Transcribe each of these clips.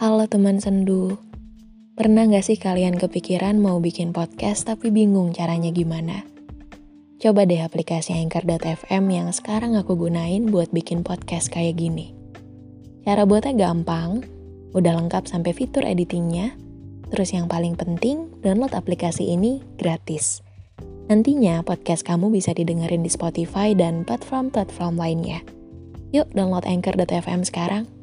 Halo teman sendu, pernah gak sih kalian kepikiran mau bikin podcast tapi bingung caranya gimana? Coba deh aplikasi Anchor.fm yang sekarang aku gunain buat bikin podcast kayak gini. Cara buatnya gampang, udah lengkap sampai fitur editingnya, terus yang paling penting, download aplikasi ini gratis. Nantinya podcast kamu bisa didengerin di Spotify dan platform-platform lainnya. Yuk download Anchor.fm sekarang.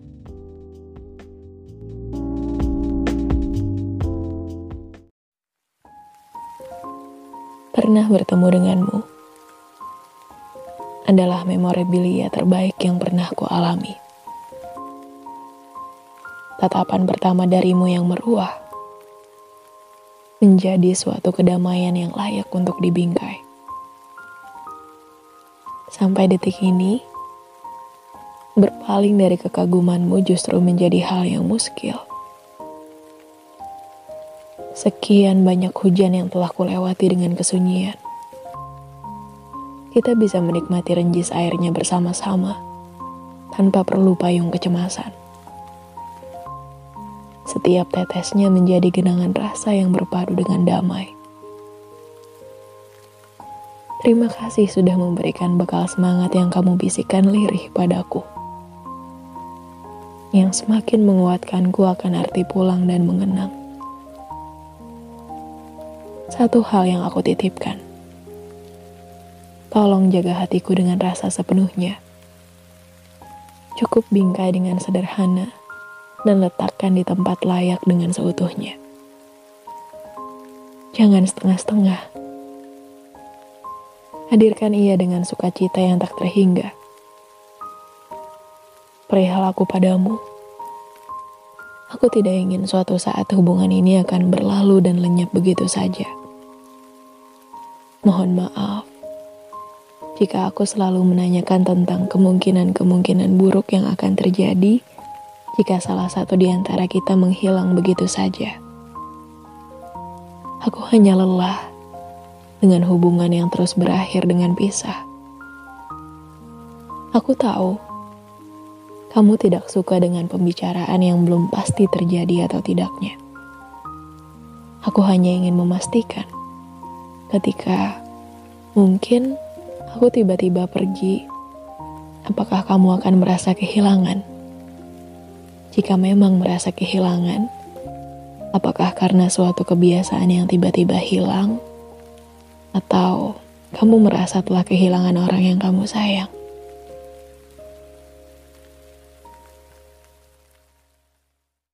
Pernah bertemu denganmu adalah memorabilia terbaik yang pernah ku alami. Tatapan pertama darimu yang meruah menjadi suatu kedamaian yang layak untuk dibingkai. Sampai detik ini, berpaling dari kekagumanmu justru menjadi hal yang muskil. Sekian banyak hujan yang telah kulewati dengan kesunyian. Kita bisa menikmati renjis airnya bersama-sama, tanpa perlu payung kecemasan. Setiap tetesnya menjadi genangan rasa yang berpadu dengan damai. Terima kasih sudah memberikan bekal semangat yang kamu bisikkan lirih padaku yang semakin menguatkanku akan arti pulang dan mengenang. Satu hal yang aku titipkan. Tolong jaga hatiku dengan rasa sepenuhnya. Cukup bingkai dengan sederhana dan letakkan di tempat layak dengan seutuhnya. Jangan setengah-setengah. Hadirkan ia dengan sukacita yang tak terhingga perihal aku padamu. Aku tidak ingin suatu saat hubungan ini akan berlalu dan lenyap begitu saja. Mohon maaf jika aku selalu menanyakan tentang kemungkinan-kemungkinan buruk yang akan terjadi jika salah satu di antara kita menghilang begitu saja. Aku hanya lelah dengan hubungan yang terus berakhir dengan pisah. Aku tahu kamu tidak suka dengan pembicaraan yang belum pasti terjadi atau tidaknya. Aku hanya ingin memastikan ketika mungkin aku tiba-tiba pergi, apakah kamu akan merasa kehilangan? Jika memang merasa kehilangan, apakah karena suatu kebiasaan yang tiba-tiba hilang, atau kamu merasa telah kehilangan orang yang kamu sayang?